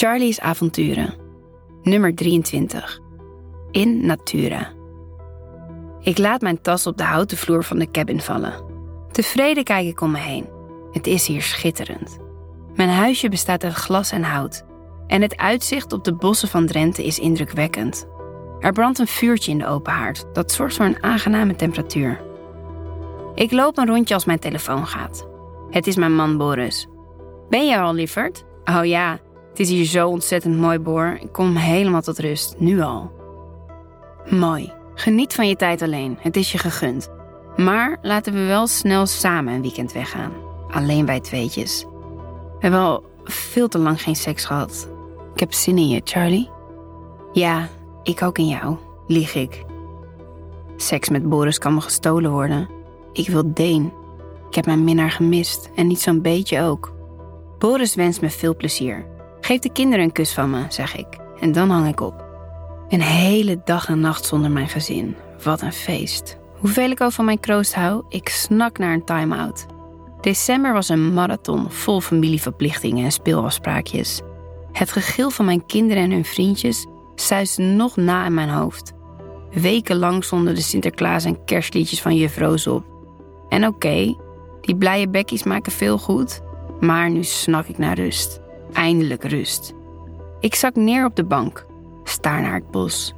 Charlie's avonturen. Nummer 23. In Natura. Ik laat mijn tas op de houten vloer van de cabin vallen. Tevreden kijk ik om me heen. Het is hier schitterend. Mijn huisje bestaat uit glas en hout. En het uitzicht op de bossen van Drenthe is indrukwekkend. Er brandt een vuurtje in de open haard. Dat zorgt voor een aangename temperatuur. Ik loop een rondje als mijn telefoon gaat. Het is mijn man Boris. Ben je al, lieverd? Oh ja, het is hier zo ontzettend mooi, Boor. Ik kom helemaal tot rust, nu al. Mooi. Geniet van je tijd alleen. Het is je gegund. Maar laten we wel snel samen een weekend weggaan. Alleen wij tweetjes. We hebben al veel te lang geen seks gehad. Ik heb zin in je, Charlie. Ja, ik ook in jou, lieg ik. Seks met Boris kan me gestolen worden. Ik wil Deen. Ik heb mijn minnaar gemist en niet zo'n beetje ook. Boris wenst me veel plezier. Geef de kinderen een kus van me, zeg ik. En dan hang ik op. Een hele dag en nacht zonder mijn gezin. Wat een feest. Hoeveel ik ook van mijn kroost hou, ik snak naar een time-out. December was een marathon vol familieverplichtingen en speelafspraakjes. Het gegil van mijn kinderen en hun vriendjes suisde nog na in mijn hoofd. Wekenlang stonden de Sinterklaas en kerstliedjes van juf Roos op. En oké, die blije bekkies maken veel goed, maar nu snak ik naar rust. Eindelijk rust. Ik zak neer op de bank, staar naar het bos.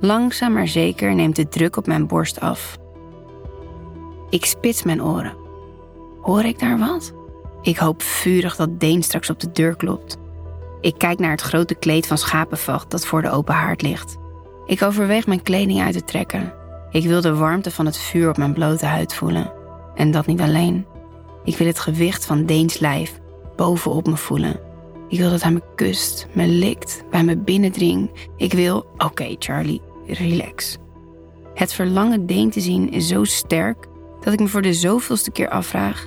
Langzaam maar zeker neemt de druk op mijn borst af. Ik spits mijn oren. Hoor ik daar wat? Ik hoop vurig dat Deen straks op de deur klopt. Ik kijk naar het grote kleed van schapenvacht dat voor de open haard ligt. Ik overweeg mijn kleding uit te trekken. Ik wil de warmte van het vuur op mijn blote huid voelen. En dat niet alleen. Ik wil het gewicht van Deens lijf bovenop me voelen. Ik wil dat hij me kust, me likt, bij me binnendringt. Ik wil, oké Charlie, relax. Het verlangen Deen te zien is zo sterk dat ik me voor de zoveelste keer afvraag: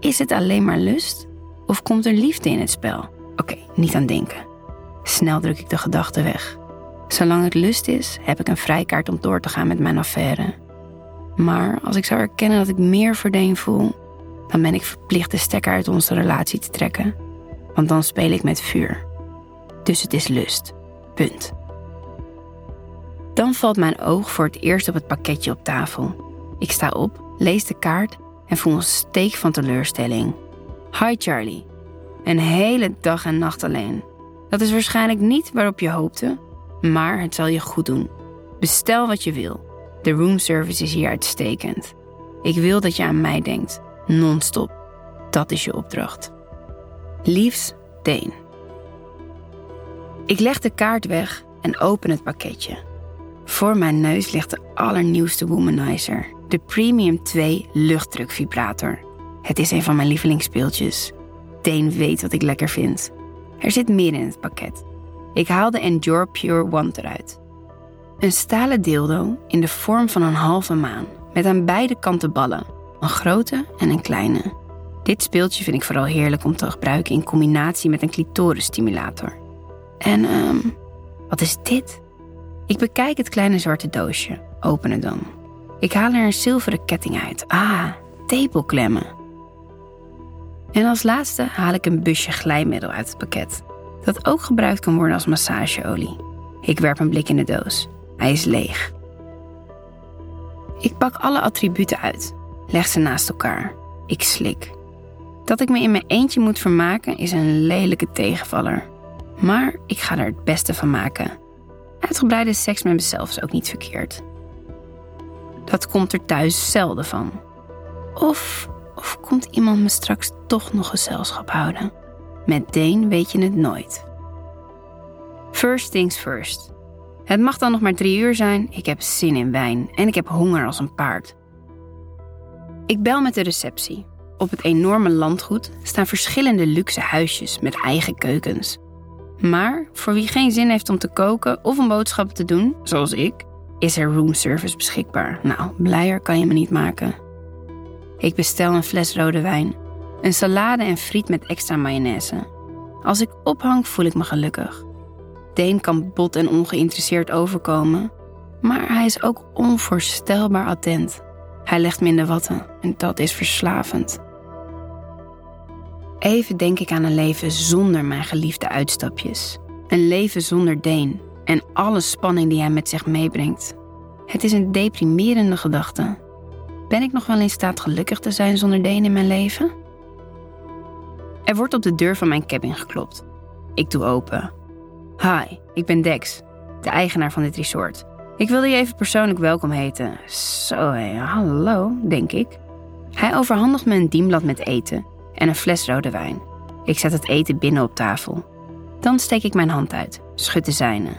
is het alleen maar lust of komt er liefde in het spel? Oké, niet aan denken. Snel druk ik de gedachte weg. Zolang het lust is, heb ik een vrijkaart om door te gaan met mijn affaire. Maar als ik zou erkennen dat ik meer voor Deen voel, dan ben ik verplicht de stekker uit onze relatie te trekken want dan speel ik met vuur. Dus het is lust. Punt. Dan valt mijn oog voor het eerst op het pakketje op tafel. Ik sta op, lees de kaart en voel een steek van teleurstelling. Hi Charlie. Een hele dag en nacht alleen. Dat is waarschijnlijk niet waarop je hoopte, maar het zal je goed doen. Bestel wat je wil. De roomservice is hier uitstekend. Ik wil dat je aan mij denkt, non-stop. Dat is je opdracht. Liefs Deen. Ik leg de kaart weg en open het pakketje. Voor mijn neus ligt de allernieuwste Womanizer, de Premium 2 luchtdrukvibrator. Het is een van mijn lievelingsspeeltjes. Deen weet wat ik lekker vind. Er zit meer in het pakket. Ik haal de Endure Pure One eruit. Een stalen dildo in de vorm van een halve maan, met aan beide kanten ballen, een grote en een kleine. Dit speeltje vind ik vooral heerlijk om te gebruiken in combinatie met een clitorisstimulator. En um, wat is dit? Ik bekijk het kleine zwarte doosje, open het dan. Ik haal er een zilveren ketting uit. Ah, tepelklemmen. En als laatste haal ik een busje glijmiddel uit het pakket, dat ook gebruikt kan worden als massageolie. Ik werp een blik in de doos. Hij is leeg. Ik pak alle attributen uit, leg ze naast elkaar. Ik slik. Dat ik me in mijn eentje moet vermaken is een lelijke tegenvaller. Maar ik ga er het beste van maken. Uitgebreide seks met mezelf is ook niet verkeerd. Dat komt er thuis zelden van. Of, of komt iemand me straks toch nog gezelschap houden? Met Deen weet je het nooit. First things first. Het mag dan nog maar drie uur zijn. Ik heb zin in wijn en ik heb honger als een paard. Ik bel met de receptie. Op het enorme landgoed staan verschillende luxe huisjes met eigen keukens. Maar voor wie geen zin heeft om te koken of om boodschappen te doen, zoals ik, is er roomservice beschikbaar. Nou, blijer kan je me niet maken. Ik bestel een fles rode wijn, een salade en friet met extra mayonaise. Als ik ophang, voel ik me gelukkig. Deen kan bot en ongeïnteresseerd overkomen, maar hij is ook onvoorstelbaar attent. Hij legt me de watten en dat is verslavend. Even denk ik aan een leven zonder mijn geliefde uitstapjes. Een leven zonder Deen en alle spanning die hij met zich meebrengt. Het is een deprimerende gedachte. Ben ik nog wel in staat gelukkig te zijn zonder Deen in mijn leven? Er wordt op de deur van mijn cabin geklopt. Ik doe open. Hi, ik ben Dex, de eigenaar van dit resort. Ik wilde je even persoonlijk welkom heten. Zo, hallo, denk ik. Hij overhandigt me een dienblad met eten en een fles rode wijn. Ik zet het eten binnen op tafel. Dan steek ik mijn hand uit, schud de zijne.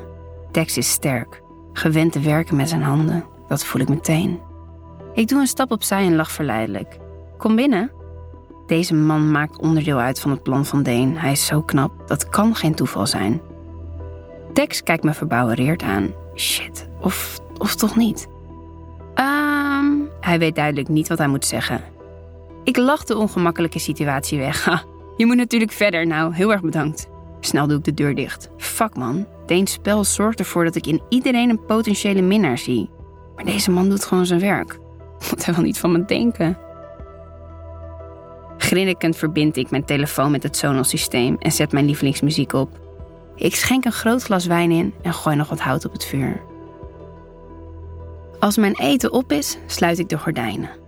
Dex is sterk, gewend te werken met zijn handen. Dat voel ik meteen. Ik doe een stap opzij en lach verleidelijk. Kom binnen. Deze man maakt onderdeel uit van het plan van Deen. Hij is zo knap, dat kan geen toeval zijn. Dex kijkt me verbouwereerd aan. Shit, of, of toch niet? Ehm, hij weet duidelijk niet wat hij moet zeggen. Ik lach de ongemakkelijke situatie weg. Je moet natuurlijk verder. Nou, heel erg bedankt. Snel doe ik de deur dicht. Fuck man, Deens spel zorgt ervoor dat ik in iedereen een potentiële minnaar zie. Maar deze man doet gewoon zijn werk. Wat hij wel niet van me denken. Grinnikend verbind ik mijn telefoon met het Sonos-systeem en zet mijn lievelingsmuziek op. Ik schenk een groot glas wijn in en gooi nog wat hout op het vuur. Als mijn eten op is, sluit ik de gordijnen.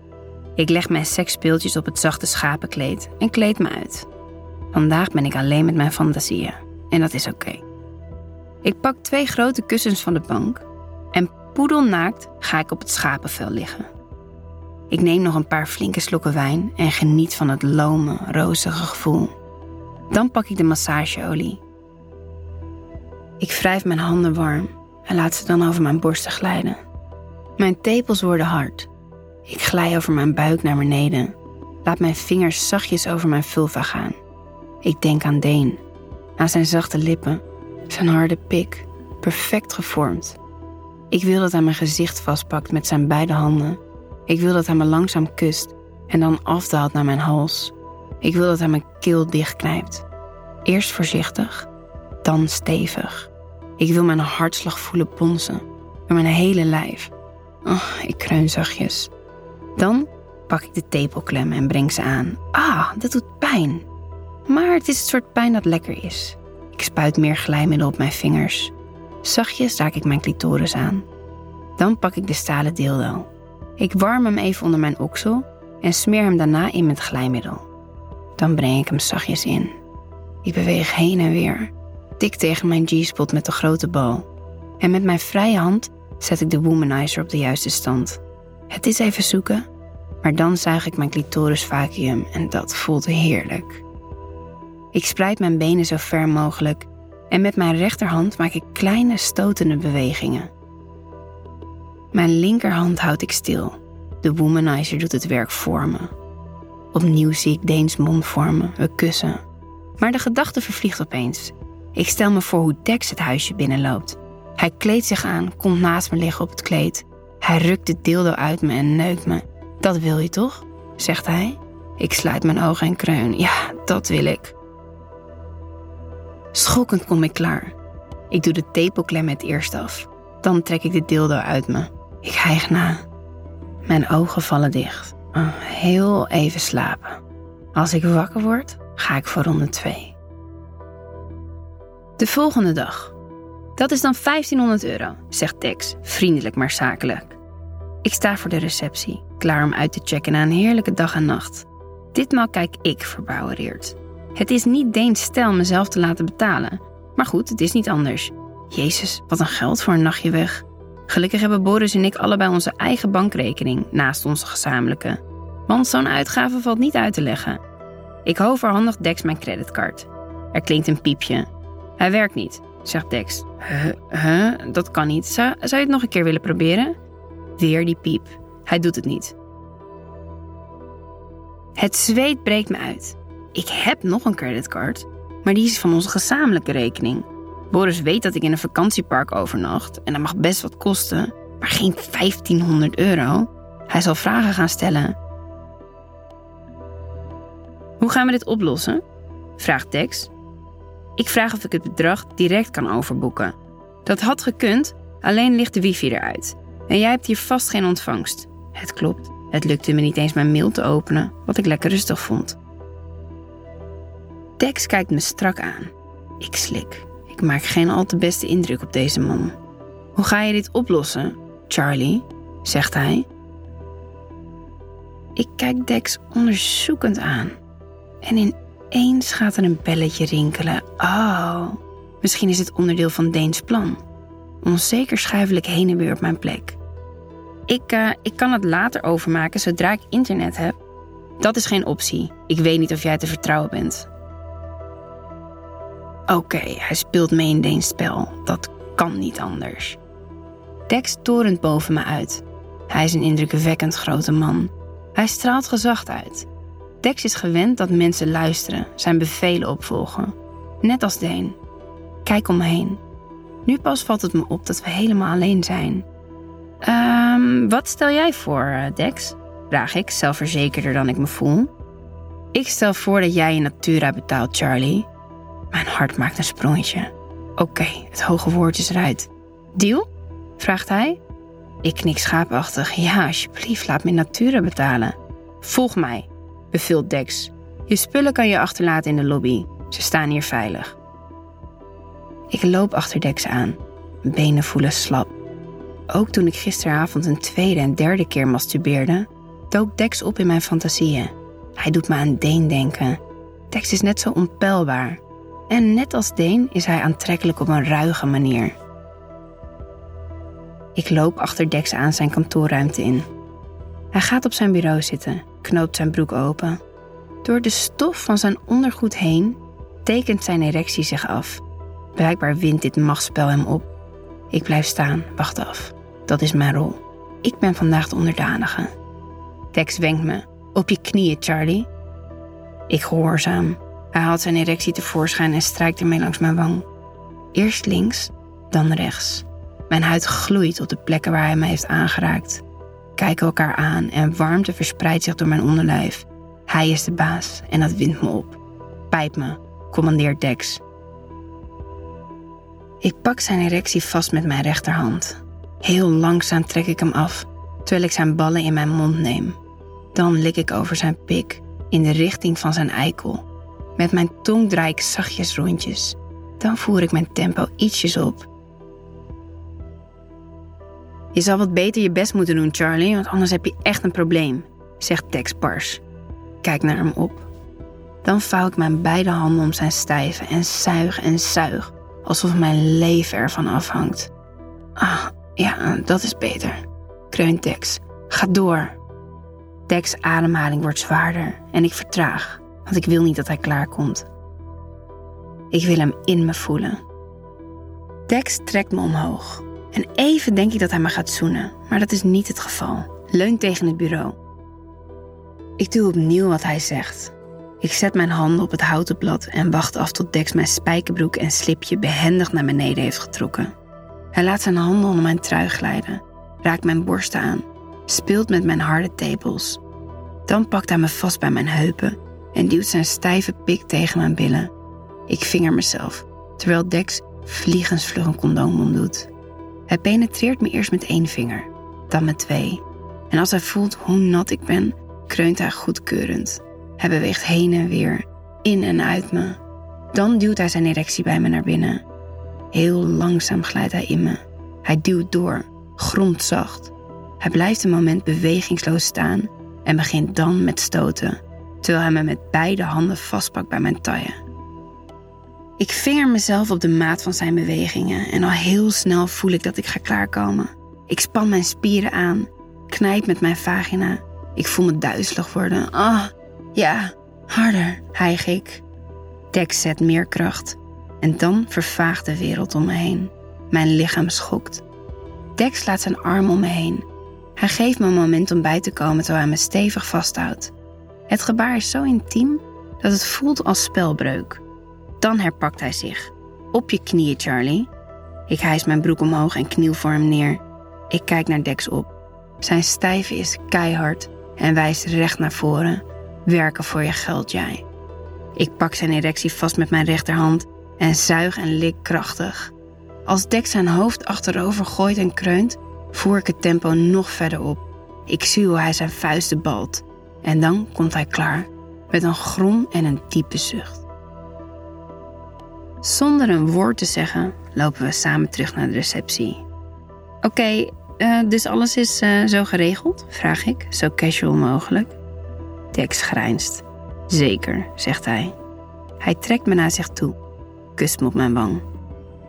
Ik leg mijn seksspeeltjes op het zachte schapenkleed en kleed me uit. Vandaag ben ik alleen met mijn fantasieën en dat is oké. Ik pak twee grote kussens van de bank en poedelnaakt ga ik op het schapenvel liggen. Ik neem nog een paar flinke slokken wijn en geniet van het lome, rozige gevoel. Dan pak ik de massageolie. Ik wrijf mijn handen warm en laat ze dan over mijn borsten glijden. Mijn tepels worden hard. Ik glij over mijn buik naar beneden. Laat mijn vingers zachtjes over mijn vulva gaan. Ik denk aan Deen, aan zijn zachte lippen, zijn harde pik, perfect gevormd. Ik wil dat hij mijn gezicht vastpakt met zijn beide handen. Ik wil dat hij me langzaam kust en dan afdaalt naar mijn hals. Ik wil dat hij mijn keel dichtknijpt. Eerst voorzichtig, dan stevig. Ik wil mijn hartslag voelen bonzen door mijn hele lijf. Oh, ik kreun zachtjes. Dan pak ik de tepelklem en breng ze aan. Ah, dat doet pijn. Maar het is het soort pijn dat lekker is. Ik spuit meer glijmiddel op mijn vingers. Zachtjes raak ik mijn clitoris aan. Dan pak ik de stalen dildo. Ik warm hem even onder mijn oksel en smeer hem daarna in met glijmiddel. Dan breng ik hem zachtjes in. Ik beweeg heen en weer, tik tegen mijn G-spot met de grote bal. En met mijn vrije hand zet ik de womanizer op de juiste stand. Het is even zoeken, maar dan zuig ik mijn clitoris vacuüm en dat voelt heerlijk. Ik spreid mijn benen zo ver mogelijk en met mijn rechterhand maak ik kleine stotende bewegingen. Mijn linkerhand houd ik stil. De womanizer doet het werk voor me. Opnieuw zie ik Deens mond vormen, we kussen. Maar de gedachte vervliegt opeens. Ik stel me voor hoe Dex het huisje binnenloopt. Hij kleedt zich aan, komt naast me liggen op het kleed. Hij rukt de dildo uit me en neukt me. Dat wil je toch? zegt hij. Ik sluit mijn ogen en kreun. Ja, dat wil ik. Schokkend kom ik klaar. Ik doe de tepelklem het eerst af. Dan trek ik de dildo uit me. Ik hijg na. Mijn ogen vallen dicht. Oh, heel even slapen. Als ik wakker word, ga ik voor ronde 2. De volgende dag. Dat is dan 1500 euro, zegt Tex, vriendelijk maar zakelijk. Ik sta voor de receptie, klaar om uit te checken na een heerlijke dag en nacht. Ditmaal kijk ik verbouwereerd. Het is niet Deens stijl mezelf te laten betalen. Maar goed, het is niet anders. Jezus, wat een geld voor een nachtje weg. Gelukkig hebben Boris en ik allebei onze eigen bankrekening naast onze gezamenlijke. Want zo'n uitgave valt niet uit te leggen. Ik overhandig Dex mijn creditcard. Er klinkt een piepje. Hij werkt niet, zegt Dex. Huh, huh? dat kan niet. Zou, zou je het nog een keer willen proberen? Weer die piep. Hij doet het niet. Het zweet breekt me uit. Ik heb nog een creditcard, maar die is van onze gezamenlijke rekening. Boris weet dat ik in een vakantiepark overnacht en dat mag best wat kosten, maar geen 1500 euro. Hij zal vragen gaan stellen. Hoe gaan we dit oplossen? vraagt Dex. Ik vraag of ik het bedrag direct kan overboeken. Dat had gekund, alleen ligt de wifi eruit. En jij hebt hier vast geen ontvangst. Het klopt, het lukte me niet eens mijn mail te openen, wat ik lekker rustig vond. Dex kijkt me strak aan. Ik slik. Ik maak geen al te beste indruk op deze man. Hoe ga je dit oplossen, Charlie? zegt hij. Ik kijk Dex onderzoekend aan. En ineens gaat er een belletje rinkelen. Oh, misschien is het onderdeel van Deens plan. Onzeker schuifel ik heen en weer op mijn plek. Ik, uh, ik kan het later overmaken zodra ik internet heb. Dat is geen optie. Ik weet niet of jij te vertrouwen bent. Oké, hij speelt mee in Deens spel. Dat kan niet anders. Dex torent boven me uit. Hij is een indrukwekkend grote man. Hij straalt gezag uit. Dex is gewend dat mensen luisteren, zijn bevelen opvolgen. Net als Deen. Kijk om me heen. Nu pas valt het me op dat we helemaal alleen zijn. Um, wat stel jij voor, eh, Dex? Vraag ik, zelfverzekerder dan ik me voel. Ik stel voor dat jij je Natura betaalt, Charlie. Mijn hart maakt een sprongetje. Oké, het hoge woord is eruit. Deal? vraagt hij. Ik knik schaapachtig. Ja, alsjeblieft, laat me Natura betalen. Volg mij, beveelt Dex. Je spullen kan je achterlaten in de lobby. Ze staan hier veilig. Ik loop achter Dex aan. Benen voelen slap. Ook toen ik gisteravond een tweede en derde keer masturbeerde, dook Dex op in mijn fantasieën. Hij doet me aan Deen denken. Dex is net zo onpeilbaar. En net als Deen is hij aantrekkelijk op een ruige manier. Ik loop achter Dex aan zijn kantoorruimte in. Hij gaat op zijn bureau zitten, knoopt zijn broek open. Door de stof van zijn ondergoed heen tekent zijn erectie zich af. Blijkbaar wint dit machtsspel hem op. Ik blijf staan, wacht af. Dat is mijn rol. Ik ben vandaag de onderdanige. Dex wenkt me. Op je knieën, Charlie. Ik gehoorzaam. Hij haalt zijn erectie tevoorschijn en strijkt ermee langs mijn wang. Eerst links, dan rechts. Mijn huid gloeit op de plekken waar hij me heeft aangeraakt. Kijken elkaar aan en warmte verspreidt zich door mijn onderlijf. Hij is de baas en dat wint me op. Pijp me, commandeert Dex. Ik pak zijn erectie vast met mijn rechterhand. Heel langzaam trek ik hem af, terwijl ik zijn ballen in mijn mond neem. Dan lik ik over zijn pik in de richting van zijn eikel. Met mijn tong draai ik zachtjes rondjes. Dan voer ik mijn tempo ietsjes op. Je zal wat beter je best moeten doen, Charlie, want anders heb je echt een probleem, zegt Tex Pars. Kijk naar hem op. Dan vouw ik mijn beide handen om zijn stijve en zuig en zuig, alsof mijn leven ervan afhangt. Ah, ja, dat is beter, kreunt Tex. Ga door. Dex' ademhaling wordt zwaarder en ik vertraag, want ik wil niet dat hij klaarkomt. Ik wil hem in me voelen. Dex trekt me omhoog. En even denk ik dat hij me gaat zoenen, maar dat is niet het geval. Leun tegen het bureau. Ik doe opnieuw wat hij zegt. Ik zet mijn handen op het houten blad en wacht af tot Dex mijn spijkerbroek en slipje behendig naar beneden heeft getrokken. Hij laat zijn handen onder mijn trui glijden, raakt mijn borsten aan, speelt met mijn harde tepels. Dan pakt hij me vast bij mijn heupen en duwt zijn stijve pik tegen mijn billen. Ik vinger mezelf, terwijl Dex vliegensvlug een condoom omdoet. Hij penetreert me eerst met één vinger, dan met twee. En als hij voelt hoe nat ik ben, kreunt hij goedkeurend. Hij beweegt heen en weer, in en uit me. Dan duwt hij zijn erectie bij me naar binnen. Heel langzaam glijdt hij in me. Hij duwt door, grondzacht. Hij blijft een moment bewegingsloos staan en begint dan met stoten, terwijl hij me met beide handen vastpakt bij mijn taille. Ik vinger mezelf op de maat van zijn bewegingen en al heel snel voel ik dat ik ga klaarkomen. Ik span mijn spieren aan, knijp met mijn vagina. Ik voel me duizelig worden. Ah, ja, harder, hijg ik. Dex zet meer kracht. En dan vervaagt de wereld om me heen. Mijn lichaam schokt. Dex laat zijn arm om me heen. Hij geeft me een moment om bij te komen terwijl hij me stevig vasthoudt. Het gebaar is zo intiem dat het voelt als spelbreuk. Dan herpakt hij zich. Op je knieën, Charlie. Ik hijs mijn broek omhoog en kniel voor hem neer. Ik kijk naar Dex op. Zijn stijve is keihard en wijst recht naar voren. Werken voor je geld, jij. Ik pak zijn erectie vast met mijn rechterhand en zuig en lik krachtig. Als Dex zijn hoofd achterover gooit en kreunt, voer ik het tempo nog verder op. Ik zie hoe hij zijn vuisten balt. En dan komt hij klaar, met een grom en een diepe zucht. Zonder een woord te zeggen lopen we samen terug naar de receptie. Oké, eh, dus alles is eh, zo geregeld? vraag ik, zo casual mogelijk. Dex grijnst. Zeker, zegt hij. Hij trekt me naar zich toe, kust me op mijn wang.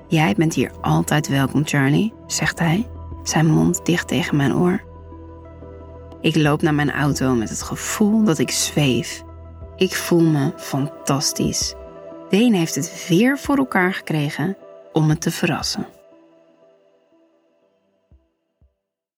Jij bent hier altijd welkom, Charlie, zegt hij, zijn mond dicht tegen mijn oor. Ik loop naar mijn auto met het gevoel dat ik zweef. Ik voel me fantastisch. Deen heeft het weer voor elkaar gekregen om me te verrassen.